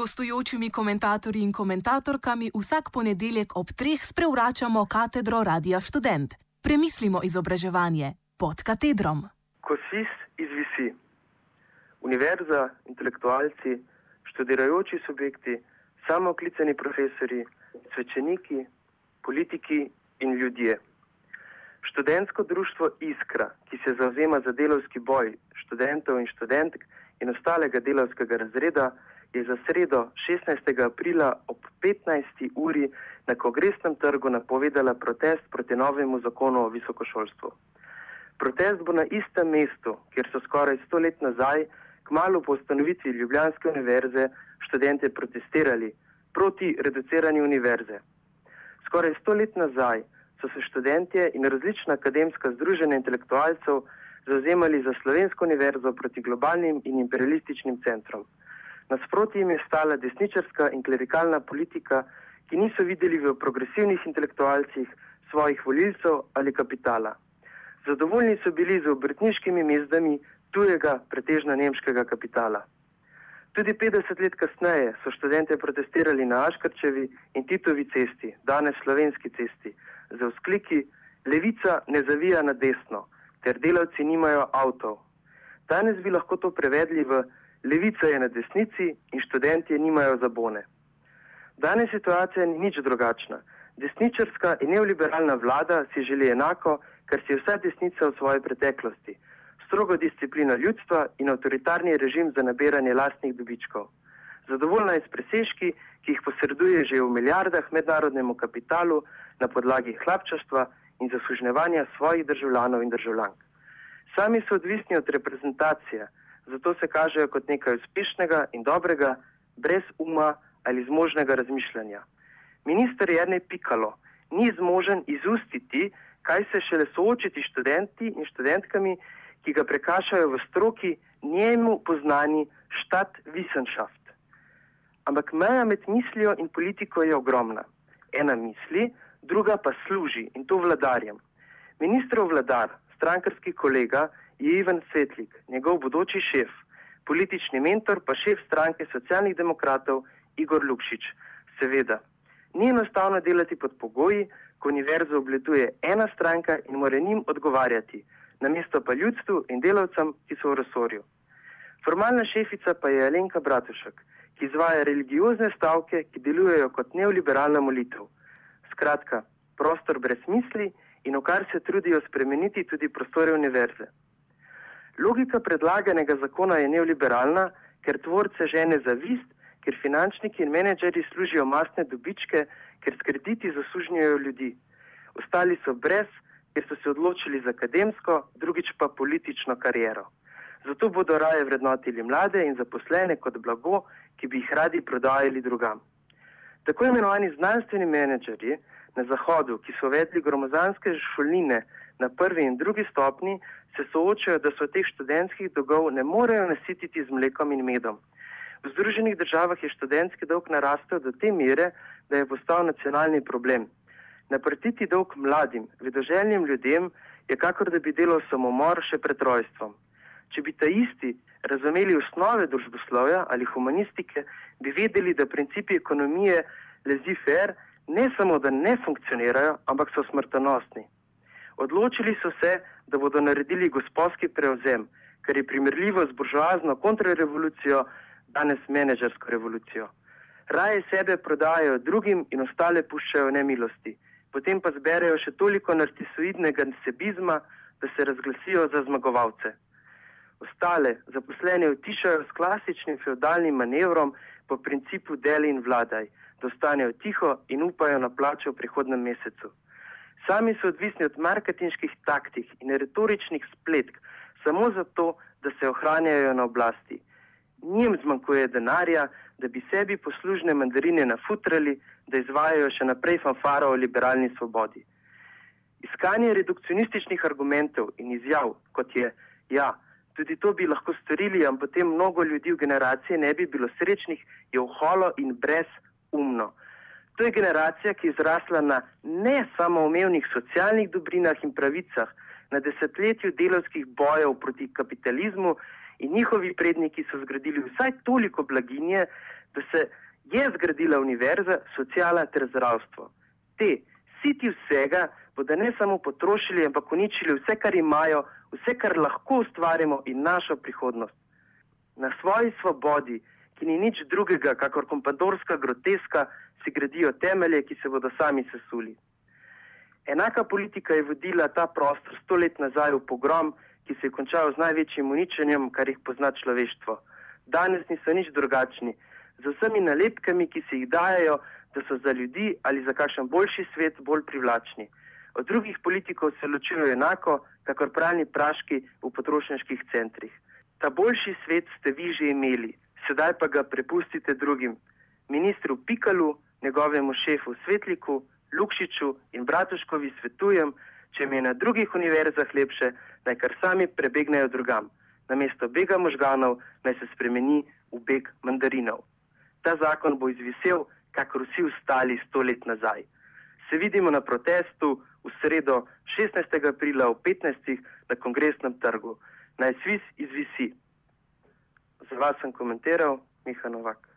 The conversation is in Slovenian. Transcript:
gostujočimi komentatorji in komentatorkami vsak ponedeljek ob treh sprevračamo katedro Radia Student. Premislimo izobraževanje pod katedrom. Ko sis izvisi, univerza, intelektualci, študirajoči subjekti, samoklicani profesori, svečeniki, politiki in ljudje. Študentsko društvo Iskra, ki se zauzema za delovski boj študentov in študentk in ostalega delovskega razreda, je za sredo 16. aprila ob 15. uri na kongresnem trgu napovedala protest proti novemu zakonu o visokošolstvu. Protest bo na istem mestu, kjer so skoraj sto let nazaj, kmalo po ustanovitvi Ljubljanske univerze, študente protestirali proti reduciranju univerze. Skoraj sto let nazaj so se študentje in različna akademska združenja intelektualcev zauzemali za Slovensko univerzo proti globalnim in imperialističnim centrom. Nasproti jim je stala desničarska in klerikalna politika, ki niso videli v progresivnih intelektualcih svojih volilcev ali kapitala. Zadovoljni so bili z obrtniškimi mezdami tujega, pretežno nemškega kapitala. Tudi 50 let kasneje so študente protestirali na Aškrčevi in Titovi cesti, danes slovenski cesti, za vzkliki: Levica ne zavija na desno, ker delavci nimajo avtov. Danes bi lahko to prevedli v levica je na desnici in študenti nimajo zabone. Danes situacija ni nič drugačna. Desničarska in neoliberalna vlada si želi enako, kar si vsa desnica v svoji preteklosti: strogo disciplino ljudstva in avtoritarni režim za nabiranje lastnih dobičkov. Zadovoljna je s presežki, ki jih posreduje že v milijardah mednarodnemu kapitalu na podlagi hlapčastva in zaslužnevanja svojih državljanov in državljank. Sami so odvisni od reprezentacije zato se kažejo kot nekaj uspešnega in dobrega, brez uma ali zmožnega razmišljanja. Minister Jrnej Pikalo ni zmožen izustiti, kaj se šele soočiti študenti in študentkami, ki ga prekašajo v stroki njemu poznani štat Wissenschaft. Ampak meja med mislijo in politiko je ogromna. Ena misli, druga pa služi in to vladarjem. Ministrov vladar, strankarski kolega, je Ivan Svetlik, njegov bodoči šef, politični mentor pa šef stranke socialnih demokratov Igor Lukšič. Seveda, ni enostavno delati pod pogoji, ko univerzo obletuje ena stranka in mora njim odgovarjati, namesto pa ljudstvu in delavcem, ki so v resorju. Formalna šefica pa je Alenka Bratušek, ki izvaja religiozne stavke, ki delujejo kot neoliberalna molitev. Skratka, prostor brez misli in v kar se trudijo spremeniti tudi prostore univerze. Logika predlaganega zakona je neoliberalna, ker tvorce žene zavist, ker finančniki in menedžeri služijo masne dobičke, ker s krediti zasužnjujejo ljudi. Ostali so brez, ker so se odločili za akademsko, drugič pa politično kariero. Zato bodo raje vrednotili mlade in zaposlene kot blago, ki bi jih radi prodajali drugam. Tako imenovani znanstveni menedžeri na Zahodu, ki so vedli gromozanske šolnine na prvi in drugi stopni, se soočajo, da so teh študentskih dolgov ne morejo nasititi z mlekom in medom. V Združenih državah je študentski dolg narastel do te mere, da je postal nacionalni problem. Naprtiti dolg mladim, vedoželjnim ljudem je kakor da bi delal samomor še pred rojstvom. Če bi ta isti razumeli osnove družboslovja ali humanistike, bi vedeli, da principi ekonomije lezi fer ne samo, da ne funkcionirajo, ampak so smrtonosni. Odločili so se, da bodo naredili gospodski prevzem, kar je primerljivo z buržoazno kontrarevolucijo, danes menedžersko revolucijo. Raje sebe prodajajo drugim in ostale puščajo v nemilosti, potem pa zberejo še toliko narcisoidnega sebizma, da se razglasijo za zmagovalce. Ostale zaposlene utišajo s klasičnim feudalnim manevrom po principu deli in vladaj, da ostanejo tiho in upajo na plačo v prihodnem mesecu. Sami so odvisni od marketinških taktik in retoričnih spletk, samo zato, da se ohranjajo na oblasti. Njim zmanjkuje denarja, da bi sebi poslužne mandarine nafutrali, da izvajajo še naprej fanfaro o liberalni svobodi. Iskanje redukcionističnih argumentov in izjav, kot je, ja, Tudi to bi lahko storili, ampak potem mnogo ljudi v generaciji ne bi bilo srečnih, je oholo in brezumno. To je generacija, ki je zrasla na ne samoumevnih socialnih dobrinah in pravicah, na desetletju delovskih bojev proti kapitalizmu in njihovi predniki so zgradili vsaj toliko blaginje, da se je zgradila univerza, sociala ter zdravstvo. Te, siti vsega, bodo ne samo potrošili, ampak uničili vse, kar imajo, vse, kar lahko ustvarimo in našo prihodnost. Na svoji svobodi, ki ni nič drugega, kakor kompadorska groteska, si gradijo temelje, ki se bodo sami sesuli. Enaka politika je vodila ta prostor sto let nazaj v pogrom, ki se je končal z največjim uničenjem, kar jih pozna človeštvo. Danes niso nič drugačni, z vsemi nalepkami, ki se jih dajajo, da so za ljudi ali za kakšen boljši svet bolj privlačni. Od drugih politikov se ločujejo enako, kakor pravni praški v potrošniških centrih. Ta boljši svet ste vi že imeli, sedaj pa ga prepustite drugim. Ministru Pikalu, njegovemu šefu Svetliku, Lukšiču in Bratuškovi svetujem, če mi je na drugih univerzah lepše, naj kar sami prebegnejo drugam. Namesto bega možganov naj se spremeni v beg mandarinov. Ta zakon bo izvisel, kakor vsi ostali sto let nazaj. Se vidimo na protestu v sredo 16. aprila v 15. na kongresnem trgu. Naj svis izvisi. Za vas sem komentiral Miha Novak.